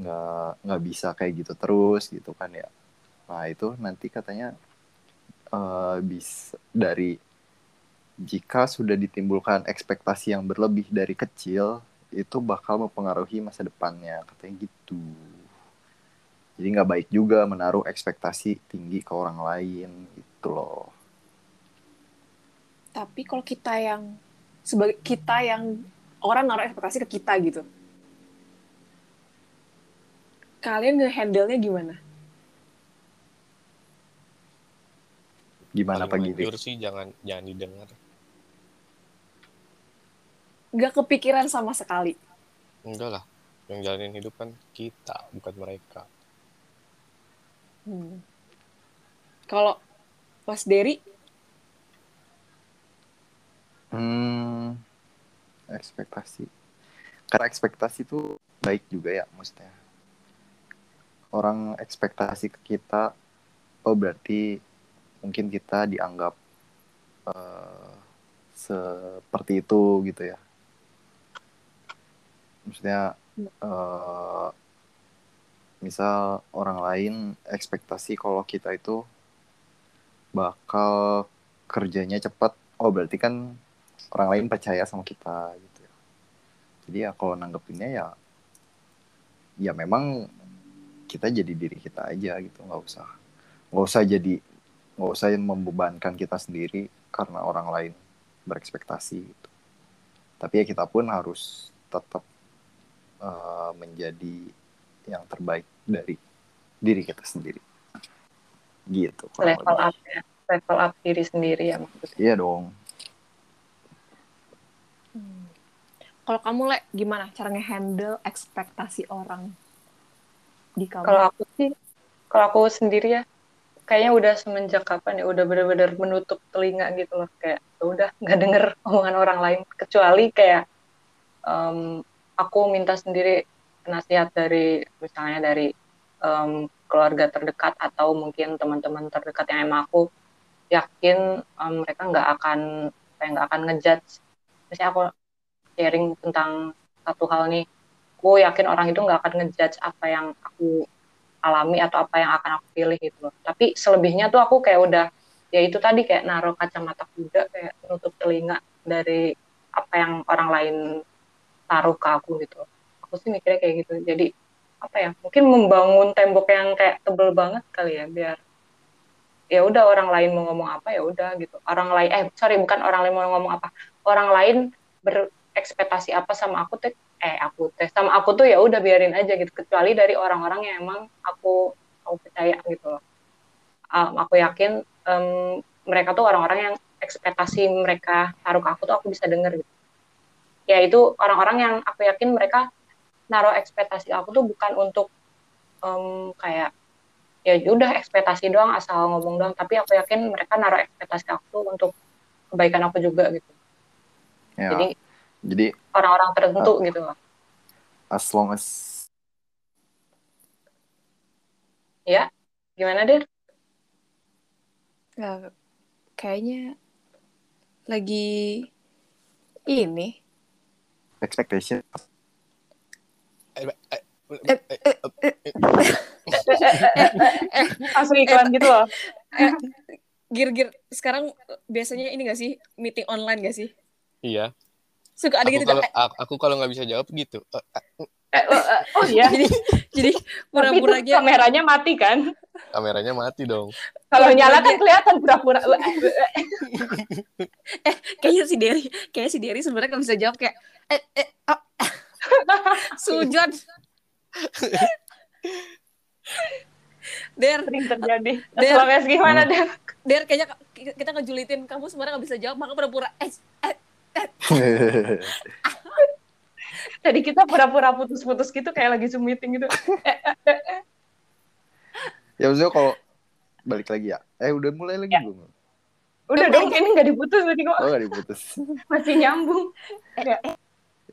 nggak nggak bisa kayak gitu terus gitu kan ya. Nah itu nanti katanya eh bisa dari jika sudah ditimbulkan ekspektasi yang berlebih dari kecil itu bakal mempengaruhi masa depannya katanya gitu jadi nggak baik juga menaruh ekspektasi tinggi ke orang lain gitu loh Tapi kalau kita yang sebagai kita yang orang naruh ekspektasi ke kita gitu. Kalian nge-handle-nya gimana? Gimana Paling pagi manjur sih jangan jangan didengar. Gak kepikiran sama sekali. Enggak lah. Yang jalanin hidup kan kita, bukan mereka. Hmm. Kalau Mas Derry, Hmm, ekspektasi. Karena ekspektasi itu baik juga ya, maksudnya. Orang ekspektasi ke kita, oh berarti mungkin kita dianggap eh, seperti itu gitu ya. Maksudnya, eh, misal orang lain ekspektasi kalau kita itu bakal kerjanya cepat, oh berarti kan orang lain percaya sama kita gitu ya. Jadi ya kalau nanggepinnya ya ya memang kita jadi diri kita aja gitu nggak usah nggak usah jadi nggak usah membebankan kita sendiri karena orang lain berekspektasi gitu. Tapi ya kita pun harus tetap eh, menjadi yang terbaik dari diri kita sendiri. Gitu. level lebih. up ya level up diri sendiri ya maksudnya Iya dong. Hmm. kalau kamu Le, gimana cara nge-handle ekspektasi orang di kamu? kalau aku sih kalau aku sendiri ya kayaknya udah semenjak kapan ya udah bener-bener menutup telinga gitu loh. Kayak ya udah nggak denger omongan orang lain. Kecuali kayak em, aku minta sendiri nasihat dari misalnya dari em, keluarga terdekat atau mungkin teman-teman terdekat yang emang aku yakin em, mereka nggak akan kayak nggak akan ngejudge. Misalnya aku sharing tentang satu hal nih aku yakin orang itu nggak akan ngejudge apa yang aku alami atau apa yang akan aku pilih gitu loh. Tapi selebihnya tuh aku kayak udah ya itu tadi kayak naruh kacamata kuda kayak nutup telinga dari apa yang orang lain taruh ke aku gitu. Aku sih mikirnya kayak gitu. Jadi apa ya? Mungkin membangun tembok yang kayak tebel banget kali ya biar ya udah orang lain mau ngomong apa ya udah gitu. Orang lain eh sorry bukan orang lain mau ngomong apa. Orang lain berekspektasi apa sama aku tuh eh aku teh sama aku tuh ya udah biarin aja gitu kecuali dari orang-orang yang emang aku aku percaya gitu loh. Um, aku yakin em, mereka tuh orang-orang yang ekspektasi mereka taruh ke aku tuh aku bisa denger gitu. Ya itu orang-orang yang aku yakin mereka naruh ekspektasi aku tuh bukan untuk em, kayak ya udah ekspektasi doang asal ngomong doang. Tapi aku yakin mereka naruh ekspektasi aku tuh untuk kebaikan aku juga gitu. Ya. jadi Jadi orang-orang tertentu gitu. Loh as long as ya gimana deh Ya, kayaknya lagi ini. Expectation. Eh, eh, Eh, eh, eh, langsung iklan gitu loh. gir-gir sekarang biasanya ini gak sih? Meeting online gak sih? Iya. Suka ada Aku gitu kalau aku- aku kalau nggak bisa jawab gitu. Eh, eh, Eh, eh, eh, oh iya jadi jadi tapi itu pura-puranya kameranya mati kan kameranya mati dong. kalau Pura-pura nyala kan kelihatan pura-pura kayaknya si Derry kayaknya si Derry sebenarnya gak bisa jawab kayak eh eh ah. sujon Der, sering terjadi Der. Gimana Hmm. deh Der kayaknya kita ngejulitin kamu sebenarnya gak bisa jawab maka pura-pura eh eh jadi kita pura-pura putus-putus gitu kayak lagi zoom meeting gitu. Ya maksudnya kalau balik lagi ya. Eh udah mulai lagi Ya. belum? Udah dong ini nggak diputus tadi kok. Oh gak diputus. Masih nyambung. Ya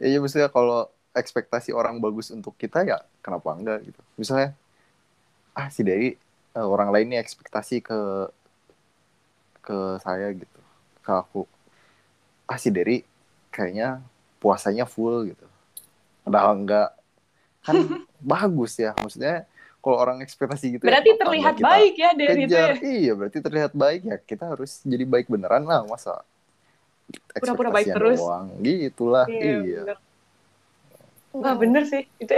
ya maksudnya kalau ekspektasi orang bagus untuk kita ya kenapa enggak gitu. Misalnya ah si Dewi eh, orang lain nih ekspektasi ke ke saya gitu ke aku ah si Dewi kayaknya puasanya full gitu. Padahal enggak. Kan bagus ya maksudnya kalau orang ekspektasi gitu ya berarti kenapa terlihat kita baik ya dari itu ya? Iya berarti terlihat baik ya kita harus jadi baik beneran lah masa Pura-pura baik terus. doang. Gitulah iya, bener. Wah bener sih itu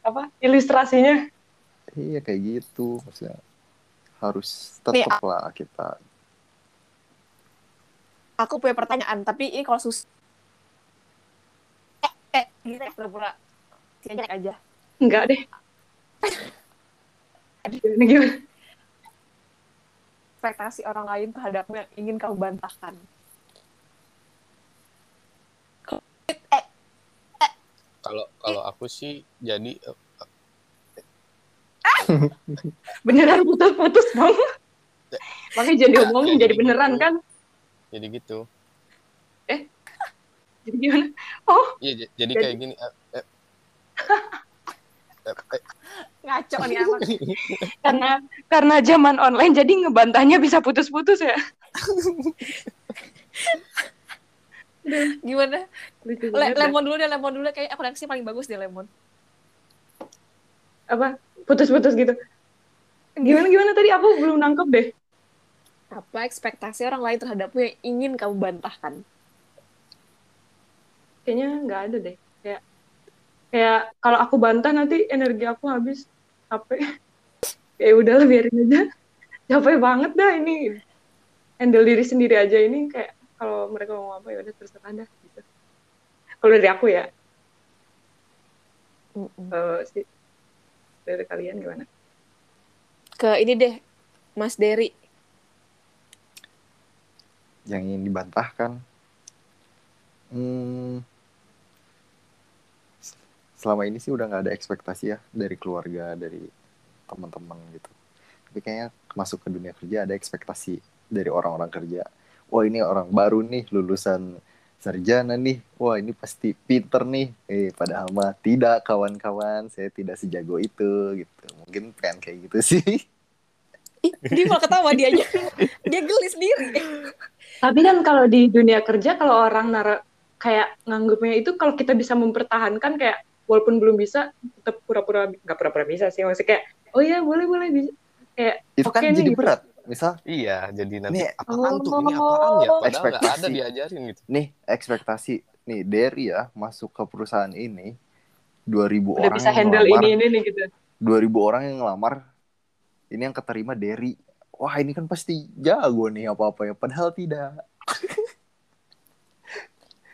apa ilustrasinya. iya kayak gitu maksudnya harus tetap lah kita Aku punya pertanyaan, tapi ini kalau sus eh, eh, gitu ya, pura-pura Siaja aja. Enggak deh. Gimana gimana? Ekspektasi orang lain terhadapmu yang ingin kamu bantahkan. Eh, Kalau kalau aku sih jadi eh, Beneran putus-putus dong. Makanya jadi omongin jadi beneran kan? Jadi gitu. Jadi gimana? Oh, Iya jadi Jadi- kayak gini. eh, eh. Eh, eh, ngaco nih anak. karena karena zaman online jadi ngebantahnya bisa putus-putus ya. Gimana? Le- dah. lemon dulu deh, lemon dulu. Kayak aku reaksi paling bagus deh lemon. apa? Putus-putus gitu. Gimana gimana tadi aku belum nangkep deh. Apa ekspektasi orang lain terhadapmu yang ingin kamu bantahkan? Kayaknya nggak ada deh. Kayak kayak kalau aku bantah nanti energi aku habis capek. ya udahlah biarin aja. Capek banget dah ini. Handle diri sendiri aja ini kayak kalau mereka ngomong apa ya udah terserah dah gitu. Kalau dari aku ya, eh, sih dari kalian gimana? Ke ini deh, Mas Derry. Yang ingin dibantahkan. Hmm, selama ini sih udah nggak ada ekspektasi ya dari keluarga dari teman-teman gitu. Tapi kayaknya masuk ke dunia kerja ada ekspektasi dari orang-orang kerja. Wah ini orang baru nih lulusan sarjana nih. Wah ini pasti pinter nih. Eh padahal mah tidak kawan-kawan. Saya tidak sejago itu gitu. Mungkin pengen kayak gitu sih. Ih, dia malah ketawa dia aja. dia geli sendiri. Tapi kan kalau di dunia kerja kalau orang nara kayak nganggupnya itu kalau kita bisa mempertahankan kayak walaupun belum bisa tetap pura-pura nggak pura-pura bisa sih maksudnya kayak oh iya boleh boleh bisa kayak itu kan Oke nih, jadi gitu. berat misal iya jadi nanti Nih, apaan tuh ini oh, apaan ya? Padahal ekspektasi. ada diajarin gitu. nih ekspektasi nih Derry ya masuk ke perusahaan ini 2000 udah orang bisa yang handle ngelamar, ini ini nih gitu 2000 orang yang ngelamar ini yang keterima Derry wah ini kan pasti jago nih apa-apa ya padahal tidak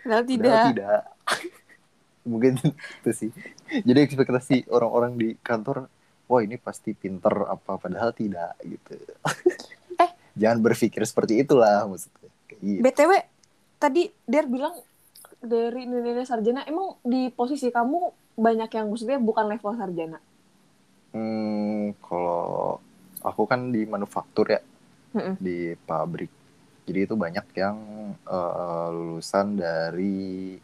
Padahal padahal tidak. tidak mungkin itu sih jadi ekspektasi orang-orang di kantor wah ini pasti pinter apa padahal tidak gitu Eh. jangan berpikir seperti itulah maksudnya gitu. BTW, tadi Der bilang dari Indonesia Sarjana, emang di posisi kamu banyak yang maksudnya bukan level sarjana? Hmm, kalau aku kan di manufaktur ya, Mm-mm. di pabrik. Jadi itu banyak yang eh, lulusan dari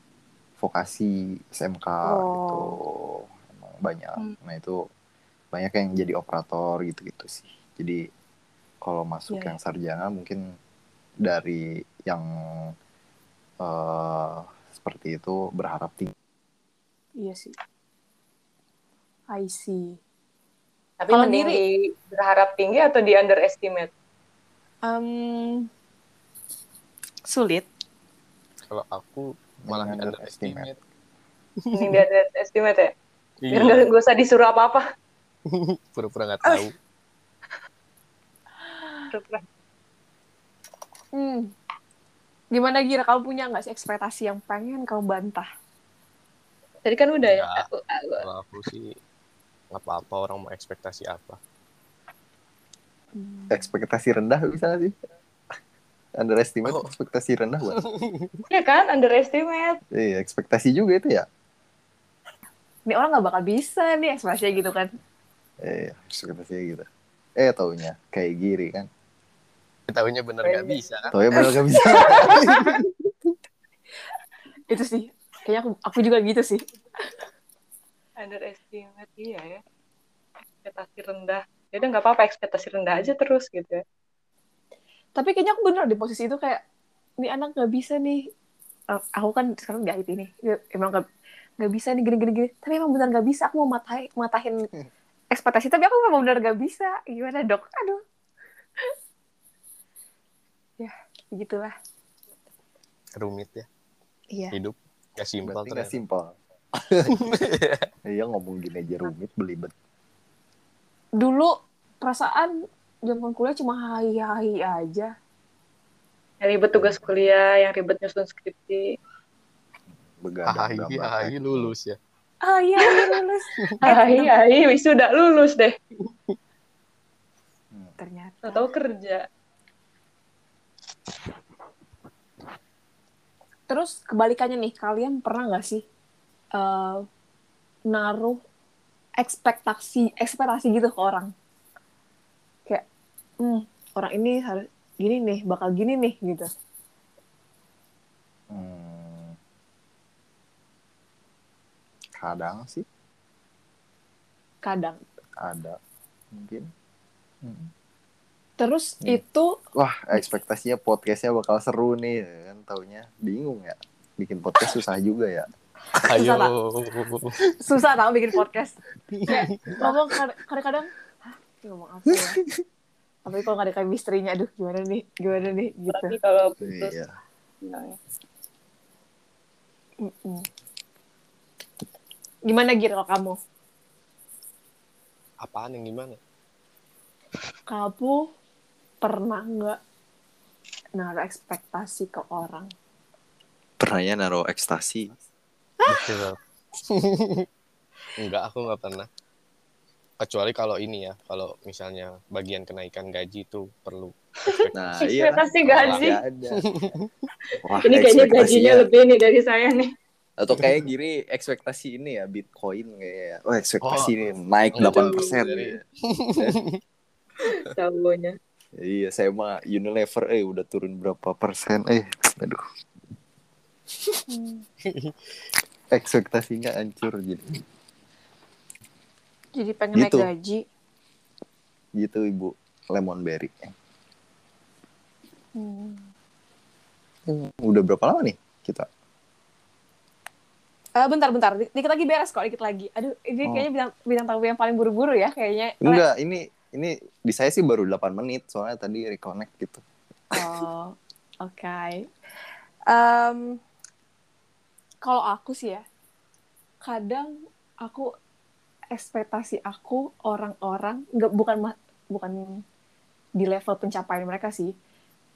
vokasi SMK Oh. gitu. Emang banyak. Hmm. Nah itu banyak yang jadi operator gitu-gitu sih. Jadi kalau masuk Iya, yang sarjana mungkin dari yang eh, seperti itu berharap tinggi. Iya sih. I see. Tapi Kalau mending diri- di berharap tinggi atau di underestimate Um, sulit. Kalau aku malah di underestimate. mending di underestimate ya biar Iya, nggak nggak usah disuruh apa-apa pura-pura nggak tahu. Pura-pura. Hmm. Gimana Gira, kamu punya nggak sih ekspektasi yang pengen kamu bantah? tadi kan udah ya Nggak. aku, aku Kalau aku sih nggak apa-apa orang mau ekspektasi apa. Hmm. Ekspektasi rendah bisa nggak sih? Underestimate Oh. ekspektasi rendah buat. ya kan underestimate Iya, ekspektasi juga itu ya. Ini orang nggak bakal bisa nih ekspektasinya gitu kan? Eh, ekspektasinya gitu. Eh, taunya kayak giri kan. Tahunya bener nggak bisa kan? Taunya bener gak bisa. Itu sih. Kayaknya aku, aku juga gitu sih. Underestimate iya ya ekspektasi rendah ya udah nggak apa-apa ekspektasi rendah aja terus gitu ya Tapi kayaknya aku bener di posisi itu kayak, ini anak nggak bisa nih. Eh, aku kan sekarang jahit ini. Ya, Emang nggak nggak bisa nih gini-gini gini. Tapi emang bener nggak bisa. Aku mau matahin, matahin ekspektasi. Tapi aku memang bener nggak bisa. Gimana dok? Aduh. ya, begitulah. rumit ya Iya. hidup gak simpel ternyata simpel. Iya ngomong gini aja rumit belibet. Dulu perasaan zaman kuliah cuma hai-hai aja. Yang ribet tugas kuliah, yang ribet nyusun skripsi. Begadang Hai, hai, lulus ya. Ah iya, iya, lulus. Hai, hai, wisuda lulus deh. Ternyata. Tahu kerja. Terus kebalikannya nih, kalian pernah nggak sih eh, naruh ekspektasi ekspektasi gitu ke orang? Kayak, hmm, orang ini harus gini nih, bakal gini nih gitu. Hmm. Kadang sih Kadang. ada mungkin. Hmm. Terus Hmm. itu Wah, ekspektasinya podcastnya bakal seru nih, kan taunya bingung ya. Bikin podcast susah juga ya. Ayo. susah tau bikin podcast. Kayak ngomong kad- kadang-kadang, hah, ngomong apa ya? Tapi kalau nggak ada chemistry-nya, aduh gimana nih, gimana nih, gitu. Tapi kalau putus, Iya. nah, Mm-mm. Gimana Gir kalau kamu? Apaan yang gimana? Kamu pernah nggak naruh ekspektasi ke orang? Pernahnya naruh ekstasi. Betul. Enggak, aku nggak pernah. Kecuali kalau ini ya, kalau misalnya bagian kenaikan gaji itu perlu. Nah, iya. Ekspektasi gaji. Ada. Wah, ini kayaknya gajinya lebih nih dari saya nih. Atau kayak gini ekspektasi ini ya Bitcoin kayak. Oh, ekspektasi Oh. ini naik Itu 8%. dari- ya. Tahunya. Iya, saya mah Unilever eh udah turun berapa persen eh. Aduh, ekspektasinya hancur jadi. Jadi pengen Gitu. naik gaji. Gitu Ibu Lemon Berry. Hmm. Udah berapa lama nih kita? Eh, bentar, bentar. Di- Dikit lagi beres kok, dikit lagi. Aduh, ini Oh. kayaknya bintang, bintang tamu yang paling buru-buru ya, kayaknya. Enggak, ini ini di saya sih baru 8 menit soalnya tadi reconnect gitu. Oh, oke. Em, kalau aku sih ya, kadang aku ekspektasi aku orang-orang nggak bukan bukan di level pencapaian mereka sih.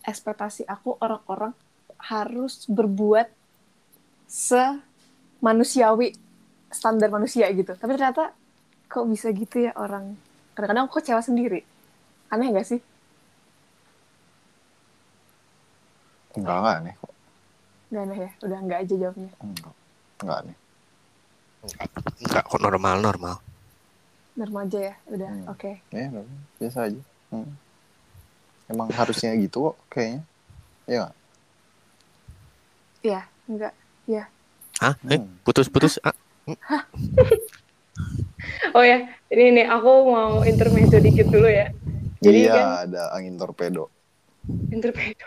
Ekspektasi aku orang-orang harus berbuat semanusiawi standar manusia gitu. Tapi ternyata kok bisa gitu ya orang. Kadang-kadang aku kecewa sendiri. Aneh gak sih? Enggak aneh. Gak aneh ya? Udah nggak aja jawabnya. Enggak. Enggak aneh. Enggak kok normal normal. Normal aja ya? Udah, Hmm. oke. Ya, enggak, biasa aja. Hmm. Emang harusnya gitu kok kayaknya. Iya nggak? Iya, enggak. Hah? Eh, Hmm. putus-putus. Ah, Oh ya, ini nih aku mau intermezzo dikit dulu ya. Jadi iya, kan ada angin torpedo. intermezzo.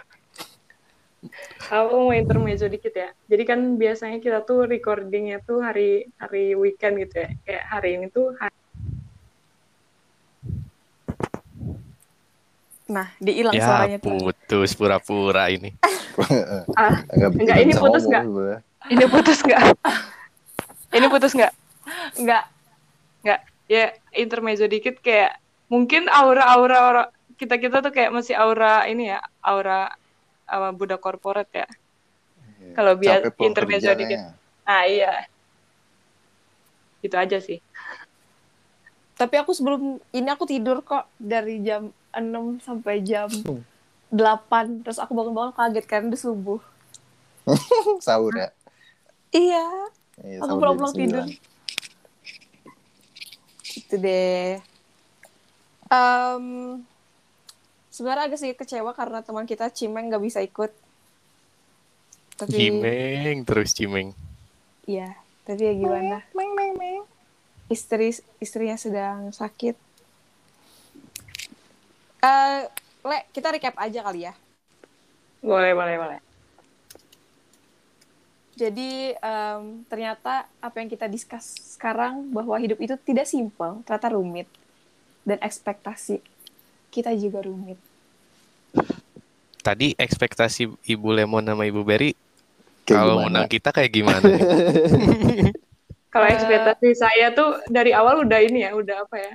Aku mau intermezzo dikit ya. Jadi kan biasanya kita tuh recordingnya tuh hari hari weekend gitu ya. Kayak hari ini tuh hari Nah, dihilang ya suaranya tuh. putus pura-pura ini. ah, Enggak, Enggak, ini putus nggak? ini putus nggak? ini putus nggak? Enggak. Ya intermezzo dikit kayak mungkin aura-aura orang kita kita tuh kayak masih aura ini ya, aura apa budak korporat ya. Kalau biar intermezzo dikit. Ah iya. Itu aja sih. Tapi aku sebelum ini aku tidur kok dari jam 6 sampai jam 8. Terus aku bangun-bangun kaget kan udah subuh. Sahur ya. Iya, Iya, Aku pulang-pulang tidur. 9. itu deh. Em, sebenarnya agak sedikit kecewa karena teman kita Cimeng nggak bisa ikut. Tapi Cimeng terus cimeng. Iya, tapi ya gimana? Istri istrinya sedang sakit. Eh, Le, kita recap aja kali ya. Boleh, boleh, boleh. Jadi em, ternyata apa yang kita discuss sekarang bahwa hidup itu tidak simpel, ternyata rumit dan ekspektasi kita juga rumit. Tadi ekspektasi Ibu Lemon sama Ibu Berry Kalau menang kita kayak gimana? Kalau Eh. ekspektasi saya tuh dari awal udah ini ya, udah apa ya?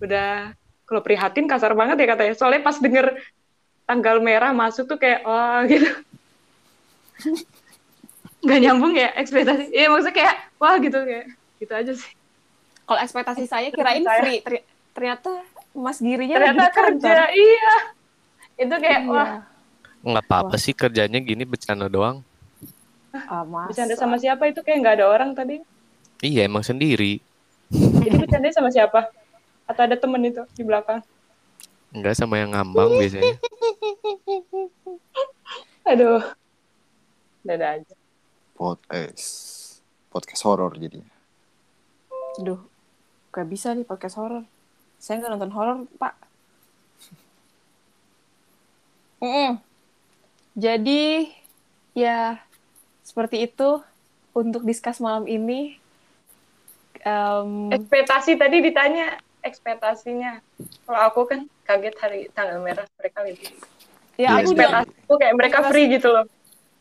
Udah kalau prihatin kasar banget ya katanya. Soalnya pas denger tanggal merah masuk tuh kayak wah gitu. Nggak nyambung ya ekspektasi. Iya maksudnya kayak wah gitu kayak gitu aja sih. Kalau ekspektasi saya kirain free, Ter- ternyata Mas Girinya Ternyata kerja, iya. Itu kayak Iya. wah Nggak apa-apa sih kerjanya gini bercanda doang. Ah, bercanda sama siapa itu kayak nggak ada orang tadi. Iya emang sendiri. Jadi bercanda sama siapa? Atau ada temen itu di belakang? Enggak sama yang ngambang biasanya. Aduh. Dada aja. Podcast. Podcast horor jadinya. Aduh, gak bisa nih podcast horor. Saya nggak nonton horor, Pak. Mm-mm. Jadi, ya seperti itu untuk diskus malam ini. Em, Ekspektasi tadi ditanya ekspektasinya. Kalau aku kan kaget hari tanggal merah mereka itu. ya, aku Ekspektasi aku kayak mereka free gitu loh.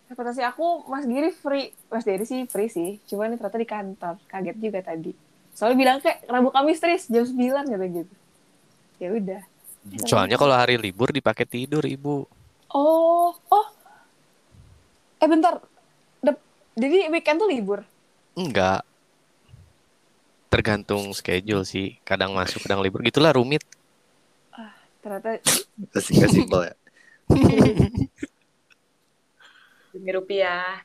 ekspektasi aku Mas Giri free, Mas Dery sih free sih. Cuman ternyata di kantor, kaget juga tadi. Soalnya bilang kayak Rabu Kamis Tris jam 9 kata gitu. Ya udah. Soalnya kalau hari libur dipakai tidur ibu. Oh, oh. Eh bentar. Dep- Jadi weekend tuh libur. Enggak. Tergantung schedule sih. Kadang masuk, kadang libur. Gitulah rumit. Ternyata Kasih kasih simpel ya. Demi rupiah.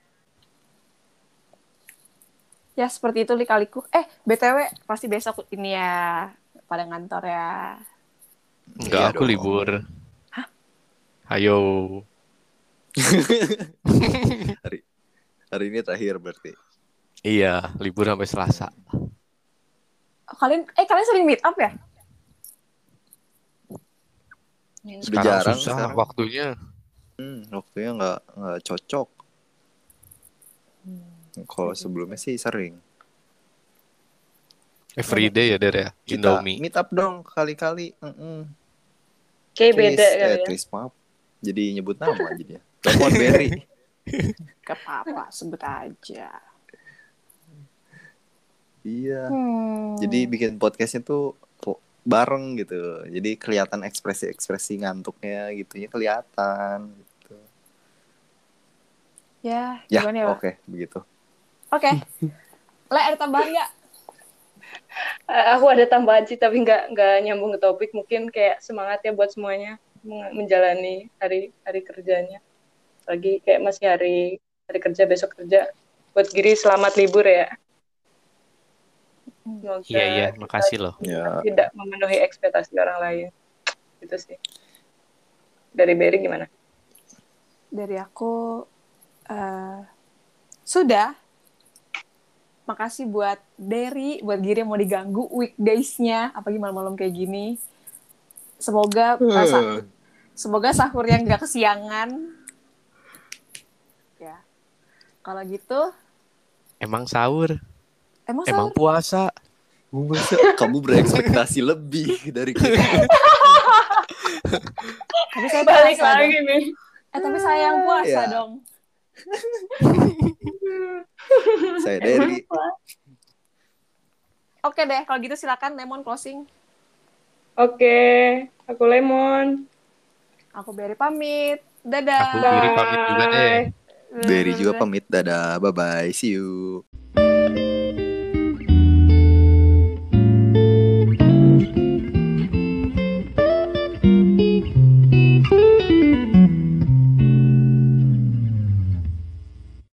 ya seperti itu likaliku. Eh, BTW pasti besok ini ya pada ngantor ya. Enggak, Iya aku dong. libur. Ayo. Hari hari ini terakhir berarti. Iya, libur sampai Selasa. Oh, kalian eh kalian sering meet up ya? Sekarang jarang susah sekarang. waktunya. Hmm, waktunya nggak nggak cocok. Kalau sebelumnya sih sering. Everyday ya, Der ya. Kita Indomie. meet up dong kali-kali. Mm-mm. Kayak Tris, beda eh, ya. Tris, maaf. Jadi nyebut nama jadi ya. Telepon Berry. Gak apa-apa, sebut aja. iya. Hmm. Jadi bikin podcastnya tuh bareng gitu. Jadi kelihatan ekspresi-ekspresi ngantuknya gitunya kelihatan. Gitu. ya, Ya, gimana ya? Oke begitu. Oke. Le, ada tambahan nggak? Eh, aku ada tambahan sih tapi nggak nggak nyambung ke topik. Mungkin kayak semangat ya buat semuanya menjalani hari hari kerjanya. Lagi kayak masih hari hari kerja besok kerja. Buat Giri selamat libur ya. Semoga Iya, iya. Makasih loh. Ya, tidak memenuhi ekspektasi orang lain. Itu sih. Dari Berry gimana? Dari aku eh sudah. Makasih buat Derry, buat Giri yang mau diganggu weekdays-nya, apalagi malam-malam kayak gini. Semoga eh, sa- semoga sahur yang gak kesiangan. Ya. Kalau gitu, Emang sahur. emang, Emang sahur? puasa. Masa kamu berekspektasi lebih dari kita. Tapi saya Balik puasa lagi dong. nih. Eh, tapi saya yang puasa Ya. dong. Saya dari Oke deh, kalau gitu silakan Lemon closing. Oke, aku Lemon. Aku Berry pamit. Dadah. Aku Giri pamit juga deh. Berry juga pamit. Dadah, bye bye, see you.